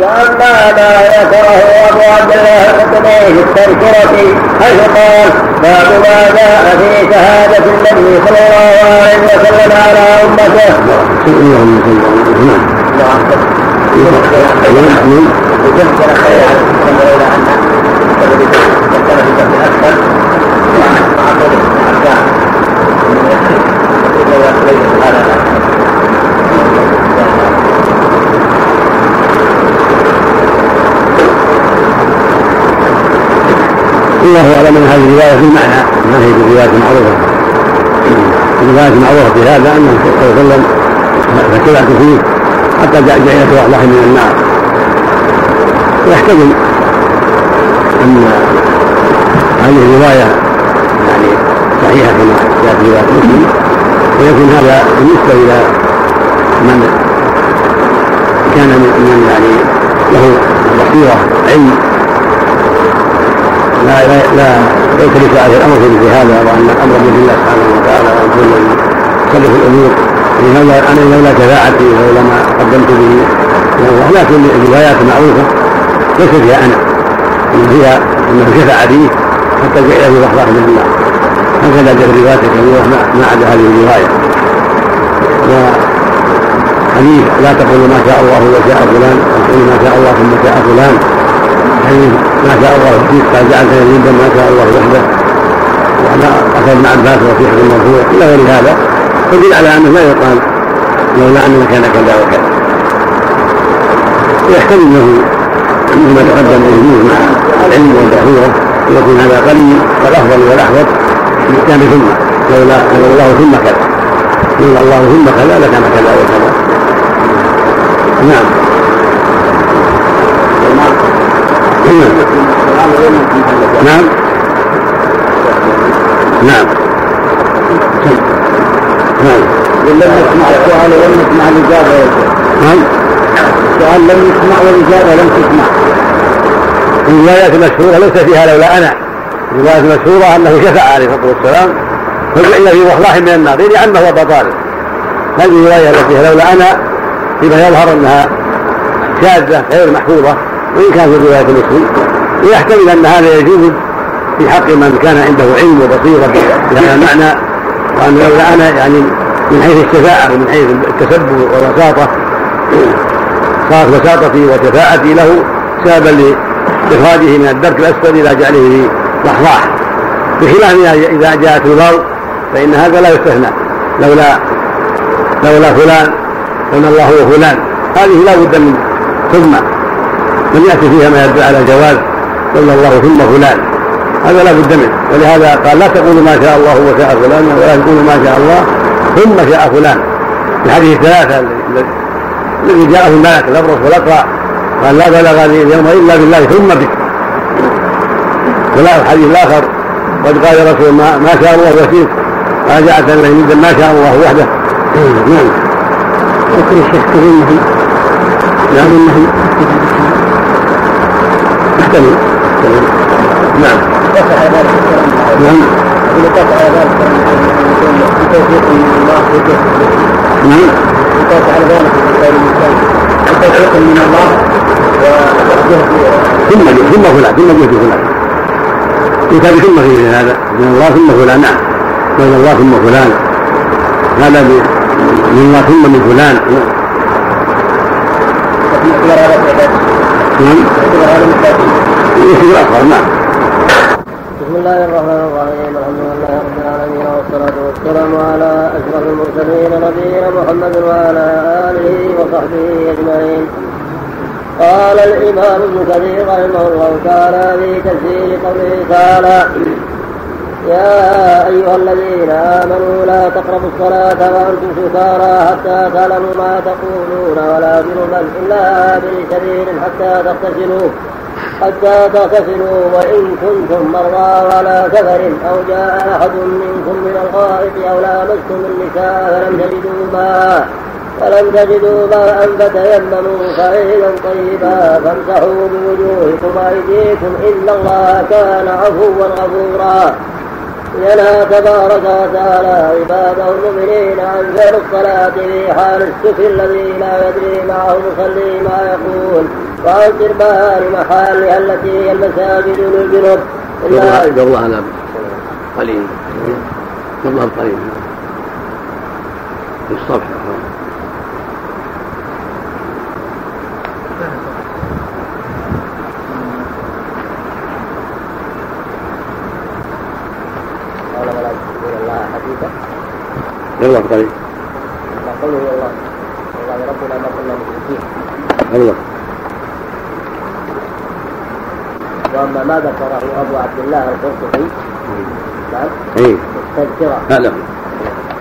واما ما ذكره أبو عبد الله القطبي في التذكرة حيث قال باب ما جاء في شهادة النبي صلى الله عليه وسلم على أمته. الله أعلم أن هذه الرواية في المعنى ما هي بروايه معروفه رواية معروفه في هذا انه صلى الله عليه وسلم فكلعت فيه حتى جاء جعلت واحدة من النار. ويحتمل أن هذه الرواية يعني صحيحة كما جاء في رواية مسلم ويكون هذا بالنسبة إلى من كان من يعني له بصيرة علم لا لا لا. يلتفت عليه الأمر في مثل هذا وأن الامر بيد الله سبحانه وتعالى وان كل يصرف الأمور. لولا أنا لولا شفاعتي ولولا ما قدمت به. لكن الروايات معروفة. ليست فيها أنا. إنما فيها انه شفع فيه حتى جعل في من الله. هكذا جاء الروايات الكثيره ما عدا هذه الرواية. وحديث لا تقولوا ما شاء الله وشاء فلان وقولوا ما شاء الله ثم شاء فلان. حديث ما شاء الله فيك قال جعلت يزيدا ما شاء الله وحده. وما أخذ ابن عباس وفي حديث مرفوع إلى غير هذا. تدل على أنه لا يقال لولا اننا كان كذا وكذا. ويحتمل أنه مثل ما تقدم يجوز مع العلم والضروره يكون هذا قليل والأفضل والأحوط كان ثم. لولا لولا الله ثم كذا. لولا الله ثم كذا لكان كذا وكذا. نعم. نعم. نعم. نعم. لم يسمع السؤال ولم يسمع الإجابة نعم. السؤال لم يسمع والإجابة لم تسمع. الروايات المشهورة ليس فيها لولا أنا. الروايات المشهورة أنه شفع عليه الصلاة والسلام. فجعل في مصلاح من النار يعني عمه وابا طالب. هذه الرواية التي فيها لولا أنا فيما يظهر أنها شاذة غير محفوظة. وإن كان في رواية مسلم ويحتمل أن هذا يجوز في حق من كان عنده علم وبصيرة بهذا المعنى وأن لولا أنا يعني من حيث الشفاعة ومن حيث التسبب والبساطه صارت بساطتي وشفاعتي له سببا لإخراجه من الدرك الأسفل إلى جعله في ضحضاح. بخلاف إذا جاءت الواو فإن هذا لا يستثنى. لولا لولا فلان لولا الله وفلان هذه لا بد من ثم. لم يأتي فيها ما يدل على الجواز لولا الله ثم فلان. هذا لا بد منه. ولهذا قال لا تقولوا ما شاء الله وشاء فلان ولا تقولوا ما شاء الله ثم شاء فلان. في هذه الثلاثة الذي جاءه الملك الأبرص والأقرع. قال لا بلغني اليوم إلا بالله ثم بك. ولا الحديث الآخر. قد قال رسول ما, ما شاء الله وفيك قال جاءت الله ما شاء الله وحده. نعم. ذكر الشيخ كريم نعم. انه يحتمل نعم. نعم. نعم. على ذلك بتوفيق من الله ثم ثم فلان ثم جهد فلان. يكاد ثم في هذا من الله ثم فلان نعم. من الله ثم فلان. هذا من الله ثم من فلان. نعم. اصغر نعم بسم الله الرحمن الرحيم. الحمد لله رب العالمين والصلاة والسلام على أشرف المرسلين نبينا محمد وعلى آله وصحبه أجمعين قال الإمام ابن كثير رحمه الله تعالى في تفسير قوله تعالى يا أيها الذين آمنوا لا تقربوا الصلاة وأنتم سكارى حتى تعلموا ما تقولون ولا جنبا إلا آبر سبيل حتى تغتسلوا. حتى تغتسلوا وإن كنتم مرضى ولا سفر أو جاء أحد منكم من الغائط أو لامستم النساء فلم تجدوا ماء فلم تجدوا ماء فتيمموا صعيدا طيبا فامسحوا بوجوهكم وأيديكم إن الله كان عفوا غفورا. ينهى تبارك وتعالى عباده المؤمنين عن فعل الصلاة في حال السكر الذي لا يدري معه المصلي ما يقول وعن سربان محالها التي هي المساجد للجنوب. الله هذا قليل. الله قليل. في الصفحة الله قليل قوله الله والله ربنا ما كنا مشركين الله وأما ما ذكره أبو عبد الله القرطبي نعم. اي التذكره هذا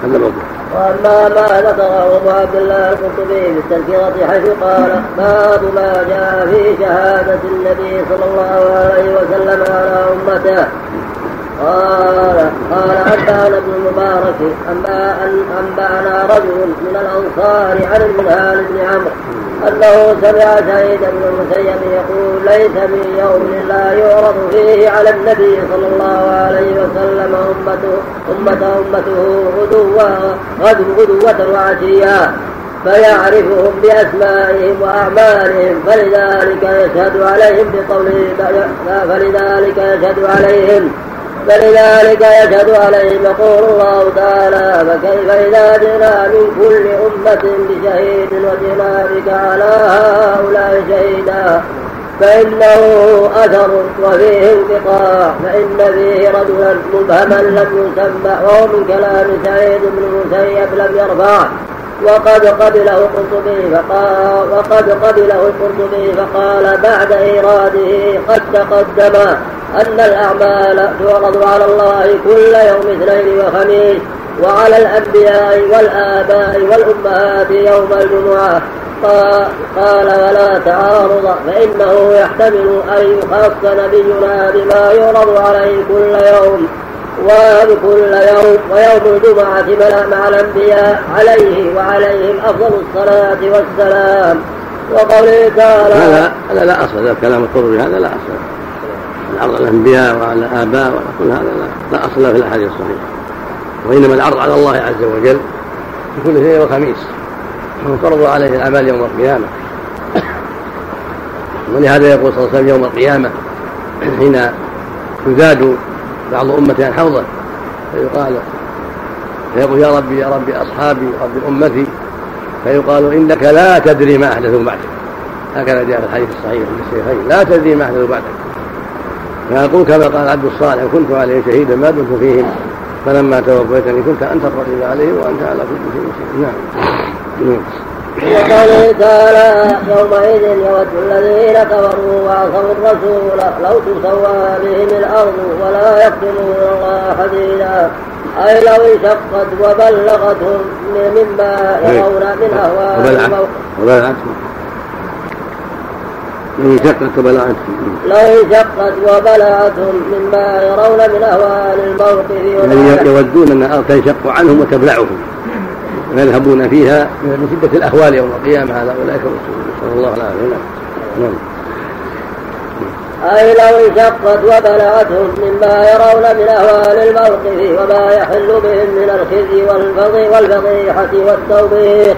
هذا موضوع. وأما ما ذكره أبو عبد الله القرطبي في التذكره حيث قال باب ما جاء في شهادة النبي صلى الله عليه وسلم على أمته. قال قال أنبأنا ابن المبارك أنبأنا رجل من الأنصار عن المنهال بن عمرو أنه سمع سعيد بن المسيب يقول ليس من يوم لا يعرض فيه على النبي صلى الله عليه وسلم أمته أمته أمته غدوة غدوة وعشيا فيعرفهم بأسمائهم وأعمالهم فلذلك يشهد عليهم بقوله فلذلك يشهد عليهم فلذلك يشهد عليهم يقول الله تعالى فكيف إذا جئنا من كل أمة بشهيد وجئنا بك على هؤلاء شهيدا؟ فإنه أثر وفيه انقطاع فإن فيه رجلا مبهما لم يسمى وهو من كلام سعيد بن المسيب لم يرفع وقد قبله القرطبي فقال وقد قبله القرطبي فقال بعد إيراده قد تقدم أن الأعمال تعرض على الله كل يوم اثنين وخميس وعلى الأنبياء والآباء والأمهات يوم الجمعة. قال ولا تعارض فإنه يحتمل أن يخص نبينا بما يعرض عليه كل يوم. وكل يوم ويوم الجمعة مع الأنبياء عليه وعليهم أفضل الصلاة والسلام. وقوله تعالى هذا هذا لا أصل هذا كلام القرطبي هذا لا أصل. العرض على الأنبياء وعلى الآباء وعلى كل هذا لا, لا أصل في الأحاديث الصحيحة. وإنما العرض على الله عز وجل في كل اثنين وخميس وتعرض عليه الأعمال يوم القيامة. ولهذا يقول صلى الله عليه وسلم يوم القيامة حين يزاد بعض أمتي عن حوضه فيقال فيقول يا ربي يا ربي أصحابي وربي أمتي فيقال إنك لا تدري ما أحدثوا بعدك. هكذا جاء في الحديث الصحيح في الشيخين لا تدري ما أحدثوا بعدك. فيقول كما قال عبد الصالح كنت عليه شهيدا ما دمت فيهم فلما توفيتني كنت أنت الرقيب عليه وأنت على كل شيء نعم نعم. وقوله تعالى يومئذ يود الذين كفروا وعصوا الرسول لو تسوى بهم الأرض ولا يكتمون الله حديدا. أي لو انشقت وبلغتهم مما يرون من أهوال وبلغتهم لو انشقت وبلغتهم لو انشقت وبلغتهم مما يرون من أهوال الموقف يعني يودون أن الأرض تنشق عنهم وتبلعهم. ويذهبون فيها من شدة الأهوال يوم القيامة هذا أولئك نسأل الله العافية. نعم. نعم. أي لو انشقت وبلغتهم مما يرون من أهوال الموقف وما يحل بهم من الخزي والفضيحة والتوبيخ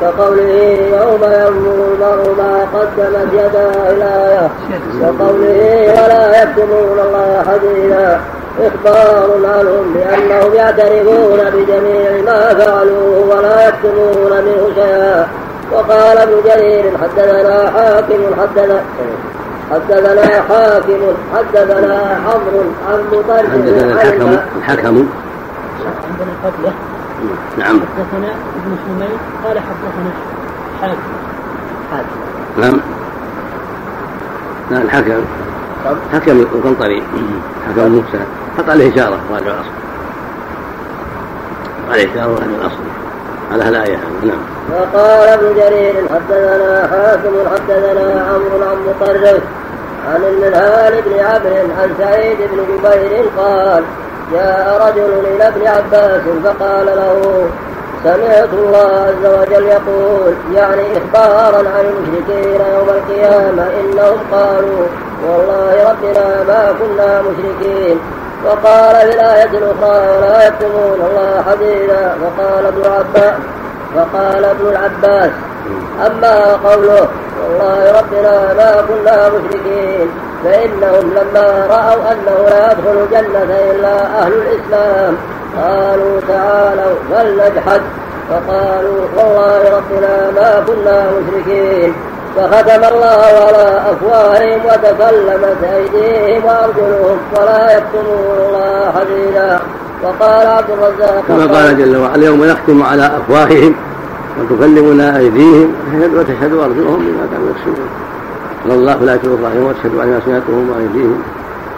كقوله يوم ينظر المرء ما قدمت يداه الآية كقوله ولا يكتمون الله حديثا إخبار عنهم بأنهم يعترفون بجميع ما فعلوه ولا يكتمون منه شيئا. وقال ابن جرير حدثنا حاكم حدثنا حدثنا حاكم حدثنا عمرو عن مطرف حدثنا الحكم الحكم. عندنا قبله نعم. حدثنا ابن حميد قال حدثنا حاكم. حاكم نعم لا حكم القنطري. حكم موسى حط عليه إشارة. راجع الأصل. عليه إشارة راجع الأصل. على الآية نعم. وقال ابن جرير حدثنا حاتم حدثنا عمرو عن مطرف عن المنهال بن عبد عن سعيد بن جبير قال جاء رجل إلى ابن عباس فقال له سمعت الله عز وجل يقول يعني إخبارا عن المشركين يوم القيامة إنهم قالوا والله ربنا ما كنا مشركين. وقال في الآية الأخرى ولا يكتمون الله حديثا فقال ابن عباس فقال ابن العباس. أما قوله والله ربنا ما كنا مشركين. فإنهم لما رأوا أنه لا يدخل الجنة إلا أهل الإسلام قالوا تعالوا فلنجحد فقالوا والله ربنا ما كنا مشركين. فختم الله على أفواههم وتكلمت أيديهم وأرجلهم ولا يكتمون الله حديدا. وقال عبد الرزاق كما قال جل وعلا اليوم نختم على أفواههم وتكلمنا أيديهم. وتشهد أرجلهم بما كانوا يكسبون. قال الله لا يكتب الرحيم وتشهد على ألسنتهم وأيديهم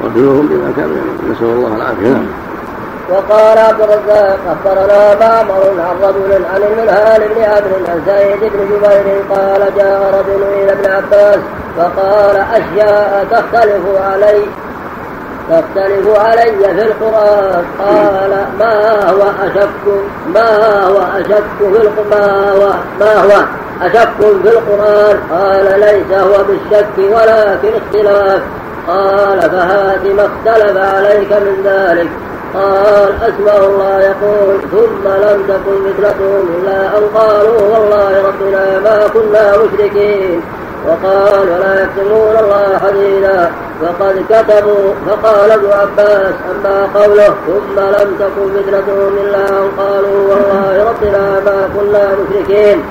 وأرجلهم بما كانوا يعملون نسأل الله العافية. نعم وقال عبد الرزاق أخبرنا معمر عن رجل عن المنهال بن عبد عن سعيد بن جبير قال جاء رجل إلى ابن عباس فقال أشياء تختلف علي تختلف علي في القرآن. قال ما هو أشك ما هو أشك في ما هو ما هو أشك في القرآن؟ قال ليس هو بالشك ولكن اختلاف. قال فهات ما اختلف عليك من ذلك. قال أسمع الله يقول ثم لم تكن مثلتهم إلا أن قالوا والله ربنا ما كنا مشركين. وقال ولا يكتمون الله حديدا. وقد كتبوا فقال ابن عباس أما قوله ثم لم تكن فتنتهم إلا أن قالوا والله ربنا ما كنا مشركين.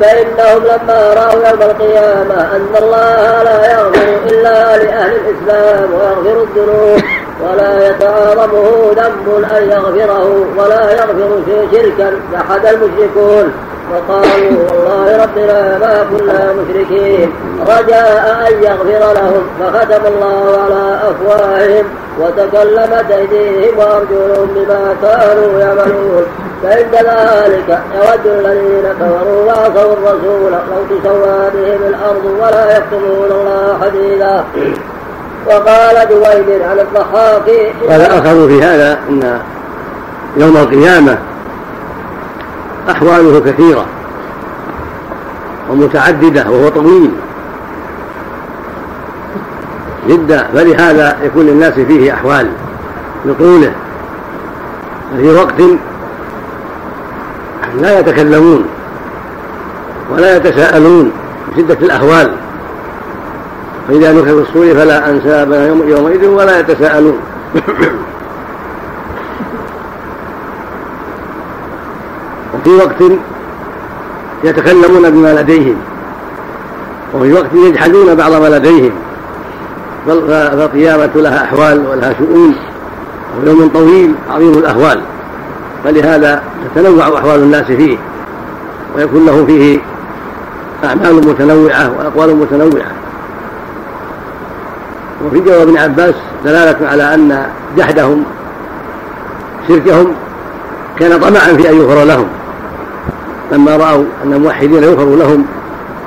فإنهم لما رأوا يوم القيامة أن الله لا يغفر إلا لأهل الإسلام ويغفر الذنوب. ولا يتعاظمه ذنب أن يغفره ولا يغفر شركا أحد المشركون. وقالوا والله ربنا ما كنا مشركين. رجاء أن يغفر لهم فختم الله على أفواههم وتكلمت أيديهم وأرجلهم بما كانوا يعملون. فعند ذلك يود الذين كفروا وعصوا الرسول لو تسوى بهم الأرض ولا يكتمون الله حديثا وقال دويد عن الضحاك قال أخذوا في هذا أن يوم القيامة أحواله كثيرة ومتعددة وهو طويل جدا فلهذا يكون للناس فيه أحوال لطوله. ففي وقت لا يتكلمون ولا يتساءلون بشدة الأهوال فإذا نفخ في الصور فلا أنساب يومئذ ولا يتساءلون. وفي وقت يتكلمون بما لديهم وفي وقت يجحدون بعض ما لديهم. فالقيامة لها أحوال ولها شؤون ويوم طويل عظيم الأهوال فلهذا تتنوع أحوال الناس فيه ويكون له فيه أعمال متنوعة وأقوال متنوعة. وفي جواب ابن عباس دلالة على أن جحدهم شركهم كان طمعا في أن يغفر لهم. لما رأوا أن الموحدين يغفر لهم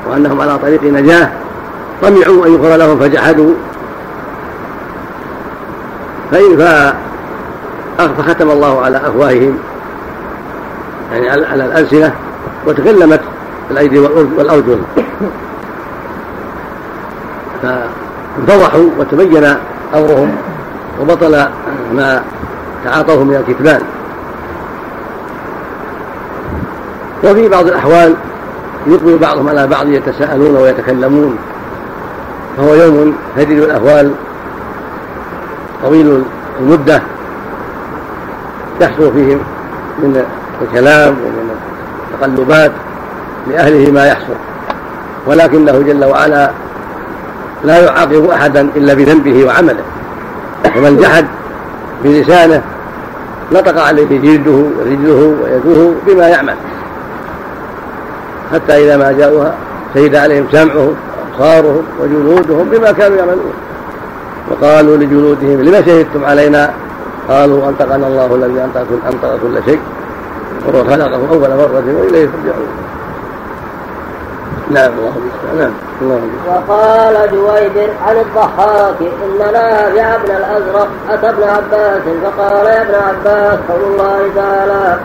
وأنهم على طريق نجاة طمعوا أن يغفر لهم فجحدوا. فختم الله على أفواههم يعني على الألسنة وتكلمت الأيدي والأرجل. فانفضحوا وتبين أمرهم وبطل ما تعاطوه من الكتمان. وفي بعض الأحوال يقبل بعضهم على بعض يتساءلون ويتكلمون فهو يوم هديد الأهوال طويل المدة يحصل فيه من الكلام ومن التقلبات لأهله ما يحصل ولكنه جل وعلا لا يعاقب أحدا إلا بذنبه وعمله. ومن جحد بلسانه نطق عليه جلده ورجله ويده بما يعمل. حتى إذا ما جاءوها شهد عليهم سمعهم وأبصارهم وجلودهم بما كانوا يعملون. وقالوا لجلودهم لما شهدتم علينا؟ قالوا أنطقنا الله الذي أنطق كل شيء وهو خلقه أول مرة وإليه ترجعون. نعم الله نعم الله وقال جويبر عن الضحاك إن نافع بن الأزرق أتى ابن عباس فقال يا ابن عباس قول الله تعالى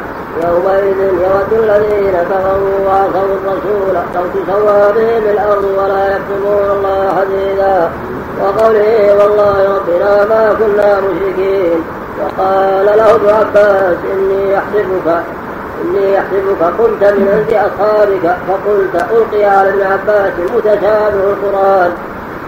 يومئذ يود الذين كفروا وعصوا الرسول لو تسوى بهم الأرض ولا يكتمون الله حديثا وقوله والله ربنا ما كنا مشركين. وقال له ابن عباس إني احلفك إني أحسبك قلت من عند أصحابك فقلت ألقي على ابن عباس متشابه القرآن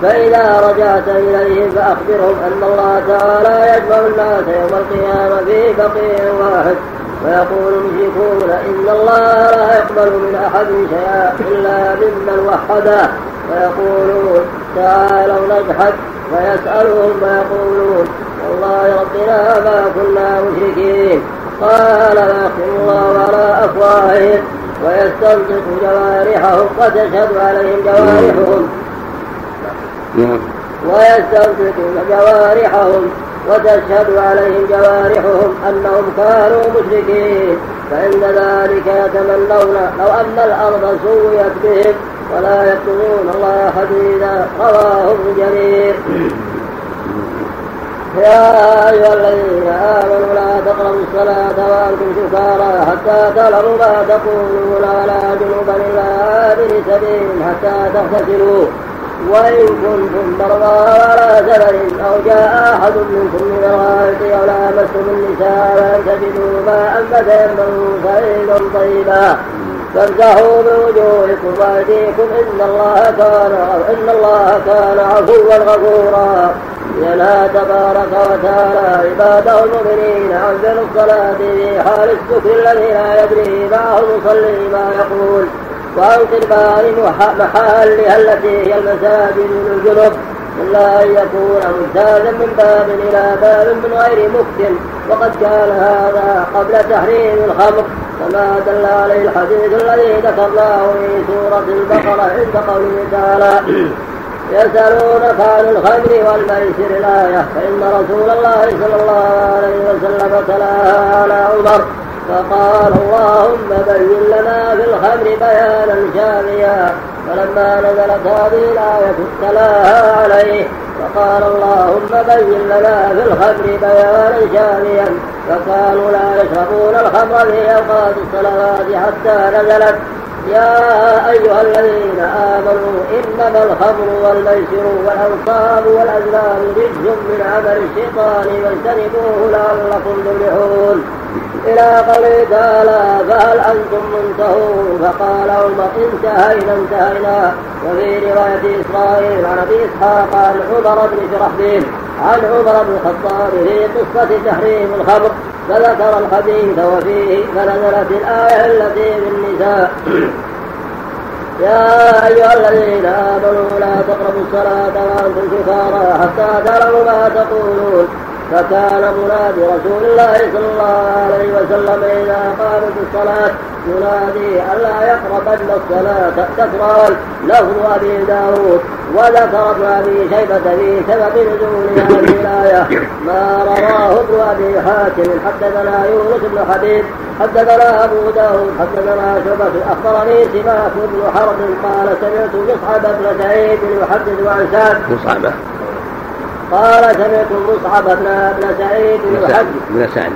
فإذا رجعت إليهم فأخبرهم أن الله تعالى يجمع الناس يوم القيامة في بقيع واحد ويقول المشركون إن الله لا يقبل من أحد شيئا إلا ممن وحده فيقولون تعالوا نجحد ويسألهم فيقولون والله ربنا ما كنا مشركين. قال ويختم الله على أفواههم ويستنطق جوارحهم وتشهد عليهم جوارحهم. ويستنطق جوارحهم وتشهد عليهم جوارحهم أنهم كانوا مشركين. فعند ذلك يتمنون لو أن الأرض سويت بهم ولا يكتمون الله حديثا رواه ابن جرير يا أيها الذين آمنوا لا تقربوا الصلاة وأنتم سكارى حتى تعلموا ما تقولون ولا جنوبا إلا آبر سبيل حتى تغتسلوا. وإن كنتم مرضى على سفر أو جاء أحد منكم من الغائط أو لامستم النساء فلم تجدوا ماء فتيمموا صعيدا طيبا. فامسحوا بوجوهكم وأيديكم إن الله كان إن الله كان عفوا غفورا. ينهى تبارك وتعالى عباده المؤمنين عن الصلاة في حال السكر الذي لا يدري معه المصلي ما يقول وعن قربان محالها التي هي المساجد للجنب إلا أن يكون ممتازا من باب إلى باب من غير مكت وقد كان هذا قبل تحريم الخمر. كما دل عليه الحديث الذي ذكرناه في سورة البقرة عند قوله تعالى يسألونك عن الخمر والميسر الآية فإن رسول الله صلى الله عليه وسلم تلاها على عمر. فقال اللهم بين لنا في الخمر بيانا شافيا فلما نزلت هذه الآية تلاها عليه. فقال اللهم بين لنا في الخمر بيانا شافيا فكانوا لا يشربون الخمر في أوقات الصلوات حتى نزلت. يا أيها الذين آمنوا إنما الخمر والميسر والأنصاب والأزلام رجز من عمل الشيطان فاجتنبوه لعلكم تفلحون. إلى قوله تعالى فهل أنتم منتهون؟ فقال عمر انتهينا انتهينا. وفي رواية إسرائيل عن أبي إسحاق عن عمر بن شرحبيل عن عمر بن الخطاب في قصة تحريم الخمر. فذكر الحديث وفيه فنزلت الآية التي في النساء. يا أيها الذين آمنوا لا تقربوا الصلاة وأنتم سكارى حتى تعلموا ما تقولون. فكان منادي رسول الله صلى الله عليه وسلم إذا قامت الصلاة ينادي ألا يقربن الصلاة تكرار لفظ أبي داود وذكر ابن أبي شيبة في سبب نزول هذه الآية ما رواه ابن أبي حاتم حدثنا يونس بن حبيب حدثنا أبو داود حدثنا شعبة أخبرني سماك بن حرب قال سمعت مصعب بن سعيد يحدث عن سعد قال سمعت مصعب بن ابن سعيد يحدث. بن سعد.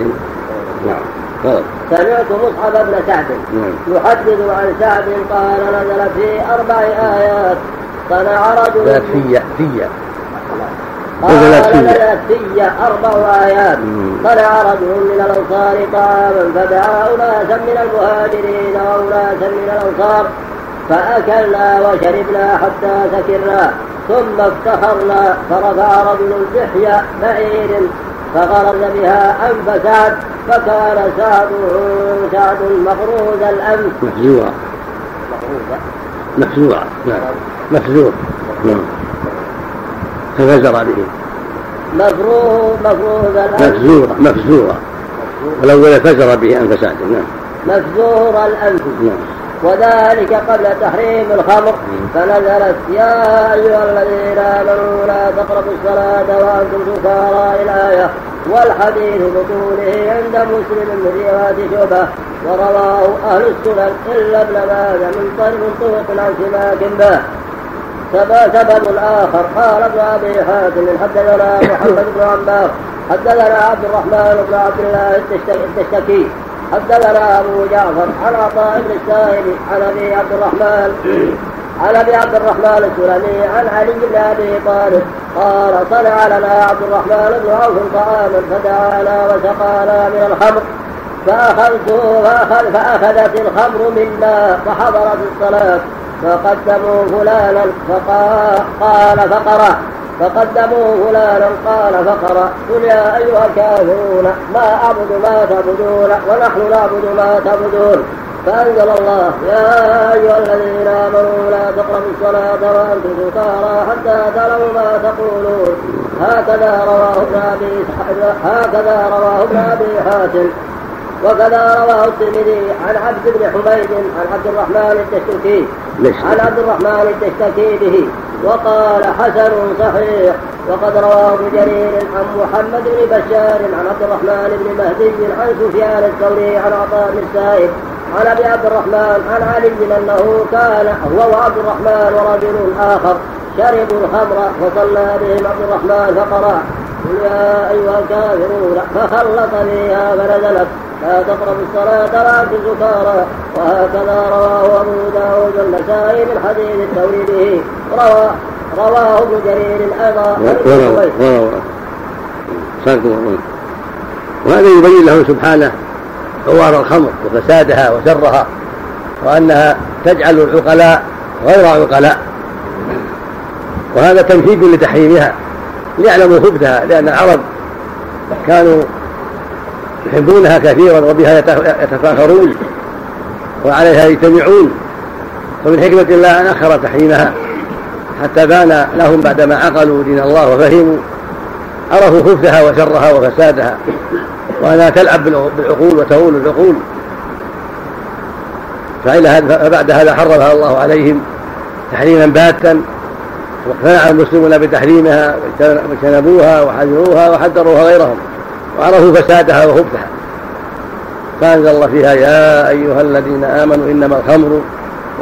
نعم. سمعت مصعب بن سعد نعم. يحدث عن سعد قال نزل في أربع آيات. صنع رجل في في قال نزلت في أربع آيات. صنع رجل من الأنصار طعاما فدعا أناسا من المهاجرين وأناسا من الأنصار فأكلنا وشربنا حتى سكرنا ثم افتخرنا فرفع رجل لحية بعير فغرز بها أنف سعد فكان سعد سعد مفروز الأنف مفزوعا مفزوعا نعم. مفزوع نعم. ففزر به. مفروض مفروض الأنف مفزورا مفزورا والأول فزر به أنف سعد نعم. مفزور الأنف نعم. وذلك قبل تحريم الخمر. فنزلت يا أيها الذين آمنوا لا تقربوا الصلاة وأنتم سكارى الآية والحديث بطوله عند مسلم من رواية شعبة. ورواه أهل السنن إلا ابن ماجه من طريق طرق عن سماك به سبب آخر. قال ابن أبي حاتم حدثنا محمد بن عمار حدثنا عبد الرحمن بن عبد الله التشتكي حدثنا أبو جعفر عن عطاء بن السائب عن أبي عبد الرحمن عن أبي عبد الرحمن السلمي عن علي بن أبي طالب قال صنع لنا عبد الرحمن بن عوف طعاما فدعانا وسقانا من الخمر فأخذته فأخذ فأخذت الخمر منا فحضرت الصلاة فقدموا فلانا فقال فقرأ فقدموا فلانا قال فقرأ قل يا أيها الكافرون ما أعبد ما تعبدون ونحن نعبد ما تعبدون فأنزل الله يا أيها الذين آمنوا لا تقربوا الصلاة وأنتم سكارى حتى تعلموا ما تقولون. هكذا رواه ابن أبي هكذا رواه ابن أبي حاتم. وكذا رواه الترمذي عن عبد بن حميد عن عبد الرحمن التشتكي عن عبد الرحمن التشتكي به. وقال حسن صحيح وقد رواه ابن جرير عن محمد بن بشار عن عبد الرحمن بن مهدي عن سفيان الثوري عن عطاء بن السائب عن أبي عبد الرحمن عن علي أنه كان هو وعبد الرحمن ورجل آخر شربوا الخمر فصلى بهم عبد الرحمن فقرأ قل يا أيها الكافرون فخلط فيها فنزلت لا تقربوا الصلاة وأنتم سكارى وهكذا رواه أبو داود النسائي من حديث الثوري به. رواه ابن جرير أيضا وهذا يبين له سبحانه عوار الخمر وفسادها وشرها وأنها تجعل العقلاء غير عقلاء. وهذا تنفيذ لتحريمها ليعلموا خبثها لأن العرب كانوا يحبونها كثيرا وبها يتفاخرون وعليها يجتمعون. ومن حكمة الله أن أخر تحريمها. حتى بان لهم بعدما عقلوا دين الله وفهموا. عرفوا خبثها وشرها وفسادها. وأنها تلعب بالعقول وتهول العقول. فبعد هذا حرمها الله عليهم تحريما باتا. واقتنع المسلمون بتحريمها واجتنبوها وحذروها وحذروها غيرهم. وعرفوا فسادها وخبثها فأنزل الله فيها يا أيها الذين آمنوا إنما الخمر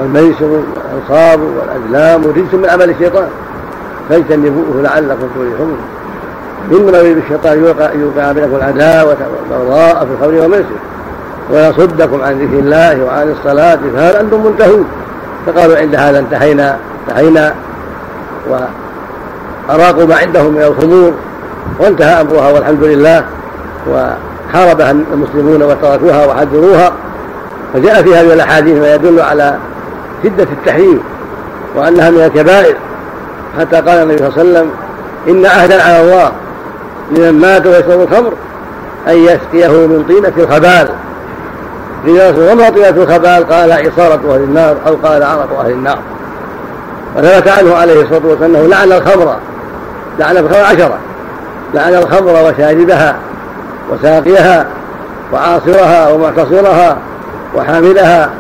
والميسر والأنصاب والأزلام رجس من عمل الشيطان. فاجتنبوه لعلكم تفلحون. إنما يريد الشيطان يوقع بينكم العداوة والبغضاء في الخمر والميسر ويصدكم عن ذكر الله وعن الصلاة فهل أنتم منتهون؟ فقالوا عند هذا انتهينا انتهينا وأراقوا ما عندهم من الخمور وانتهى أمرها والحمد لله. وحاربها المسلمون وتركوها وحذروها. فجاء في هذه الأحاديث ما يدل على شدة التحريم وأنها من الكبائر. حتى قال النبي صلى الله عليه وسلم إن عهدا على الله لمن مات ويشرب الخمر أن يسقيه من طينة الخبال. قيل وما طينة الخبال؟ قال عصارة أهل النار أو قال عرق أهل النار. وثبت عنه عليه الصلاة والسلام أنه لعن الخمر لعن الخمر عشرة لعن الخمر وشاربها. وساقيها وعاصرها ومعتصرها وحاملها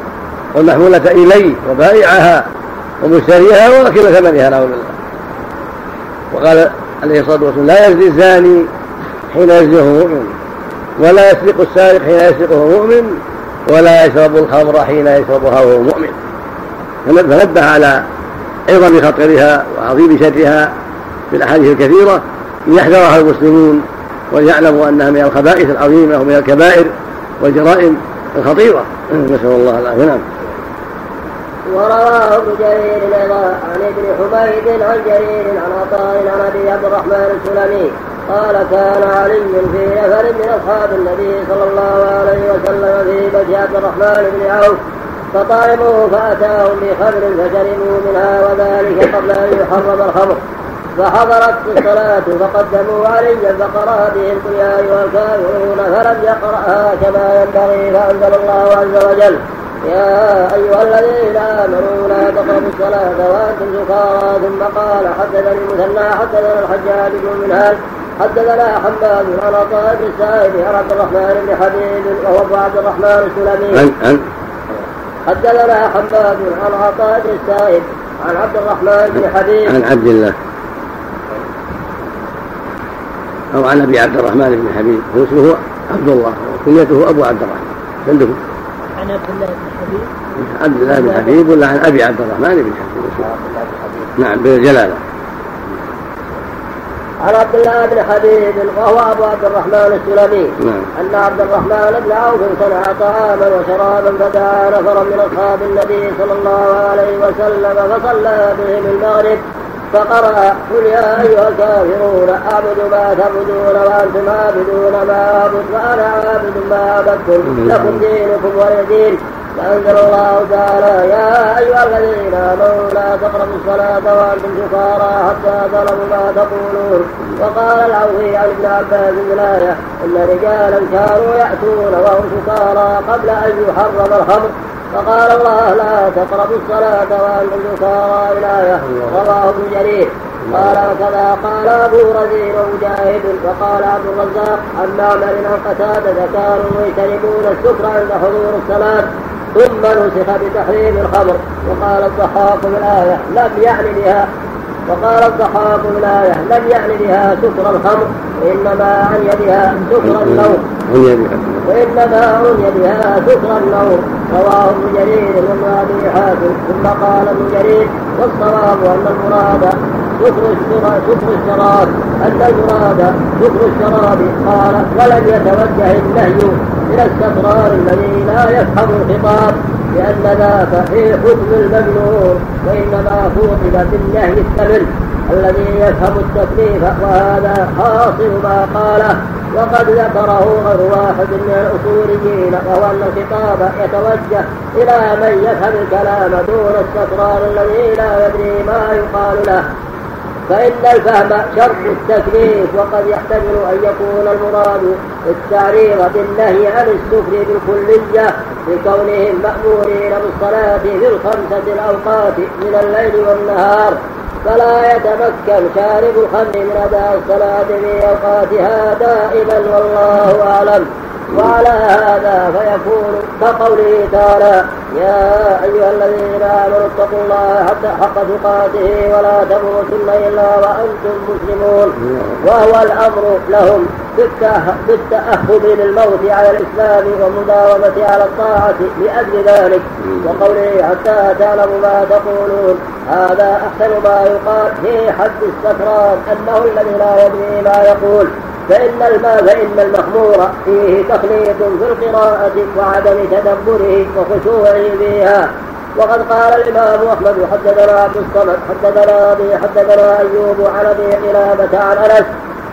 والمحمولة إليه وبائعها ومشتريها واكل ثمنها نعوذ بالله. وقال عليه الصلاة والسلام لا يزني الزاني حين يزنيه مؤمن ولا يسرق السارق حين يسرقه مؤمن ولا يشرب الخمر حين يشربها وهو مؤمن. فنبه على عظم خطرها وعظيم شرها في الأحاديث الكثيرة ليحذرها المسلمون وليعلموا أنها من الخبائث العظيمة ومن الكبائر والجرائم الخطيرة. نسأل الله العافية. نعم. ورواه ابن جرير أيضا عن ابن حميد عن جرير عن عطاء عن أبي عبد الرحمن السلمي قال كان علي في نفر من أصحاب النبي صلى الله عليه وسلم في بيت عبد الرحمن بن عوف فطعموا فأتاهم بخمر فشربوا منها وذلك قبل أن يحرم الخمر. فحضرت الصلاة فقدموا عليا فقرأ بهم قل يا أيها الكافرون فلم يقرأها كما ينبغي فأنزل الله عز وجل. يا أيها الذين آمنوا لا تقربوا الصلاة وأنتم سكارى. ثم قال حدثني المثنى حدثنا الحجاج بن منهال حدثنا حماد عن عطاء بن السائب عن عبد الرحمن بن حبيب وهو ابو عبد الرحمن السلمي. حدثنا حماد عن عطاء بن عن عبد الرحمن بن حبيب. عن عبد الله. أو عن أبي عبد الرحمن بن حبيب هو اسمه عبد الله وكنيته أبو عبد الرحمن. عندكم عن عبد الله بن حبيب. عبد الله بن حبيب ولا عن أبي عبد الرحمن بن حبيب؟ نعم بالجلالة. عن عبد الله بن حبيب وهو أبو عبد الرحمن السلمي. نعم. أن عبد الرحمن بن عوف صنع طعاما وشرابا فدعا نفرا من أصحاب النبي صلى الله عليه وسلم فصلى بهم المغرب. فقرأ قل يا أيها الكافرون أعبد ما تعبدون وأنتم عابدون ما أعبد وأنا عابد ما عبدتم لكم دينكم ولي دين فأنزل الله تعالى يا أيها الذين آمنوا لا تقربوا الصلاة وأنتم سكارى حتى تعلموا ما تقولون. وقال العوفي عن ابن عباس الآية إن رجالا كانوا يأتون وهم سكارى قبل أن يحرم الخمر. فقال الله لا تقربوا الصلاة وأنتم سكارى الآية رواه ابن جرير. قال وكذا قال أبو رزين ومجاهد وقال عبد الرزاق عن معمر عن قتادة كانوا يجتنبون السكر عند حضور الصلاة. ثم نسخ بتحريم الخمر. وقال الضحاك بالآية لم يعني بها. وقال الضحاك بالآية لم يعني بها سكر الخمر. وإنما عني بها سكر النوم. وإنما عني بها سكر النوم. رواه ابن جرير وابن حاتم ثم قال ابن جرير والصواب أن المراد سكر الشراب أن المراد سكر الشراب قال ولم يتوجه النهي إلى السكران الذي لا يفهم الخطاب لأن ذاك في حكم الممنوع وإنما خوطب بالنهي الثمن الذي يفهم التكليف وهذا حاصل ما قاله وقد ذكره غير واحد من الأصوليين وهو أن الخطاب يتوجه إلى من يفهم الكلام دون السكران الذي لا يدري ما يقال له. فإن الفهم شرط التكليف وقد يحتمل أن يكون المراد التعريض بالنهي عن السكر بالكلية لكونهم مأمورين بالصلاة في الخمسة الأوقات من الليل والنهار. فلا يتمكن شارب الخمر من أداء الصلاة في أوقاتها دائما والله أعلم. وعلى هذا فيكون كقوله تعالى يا أيها الذين آمنوا اتقوا الله حتى حق تقاته ولا تموتن إلا وأنتم مسلمون. وهو الأمر لهم. بالتأهب للموت على الإسلام والمداومة على الطاعة لأجل ذلك. وقوله حتى تعلموا ما تقولون. هذا أحسن ما يقال في حد السكران أنه الذي لا يدري ما يقول. فإن الماء فإن المخمور فيه تخليط في القراءة وعدم تدبره وخشوعه فيها وقد قال الإمام أحمد حدثنا عبد الصمد حدثنا أبي حدثنا أيوب عن أبي قلابة عن أنس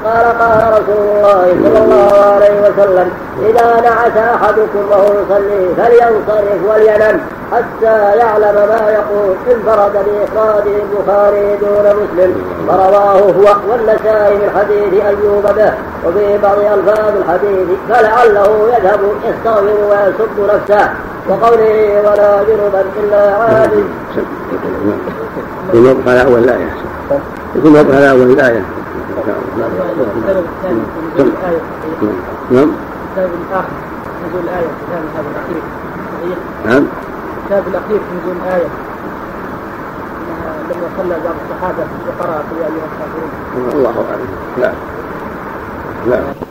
قال قال رسول الله صلى الله عليه وسلم إذا نعس أحدكم وهو يصلي فلينصرف ولينم حتى يعلم ما يقول انفرد بإفراده البخاري دون مسلم. فرواه هو والنسائي من حديث أيوب به وفي بعض ألفاظ الحديث فلعله يذهب يستغفر ويسب نفسه. وقوله ولا جنبا إلا عابد. يكون على أول الآية يكون على أول الآية نعم. نزول الآية هذا الأخير نعم. الكتاب الأخير في نزول الآية لما صلى بعض الصحابة وقرأ في أيها الكافرون الله أعلم. لا. لا.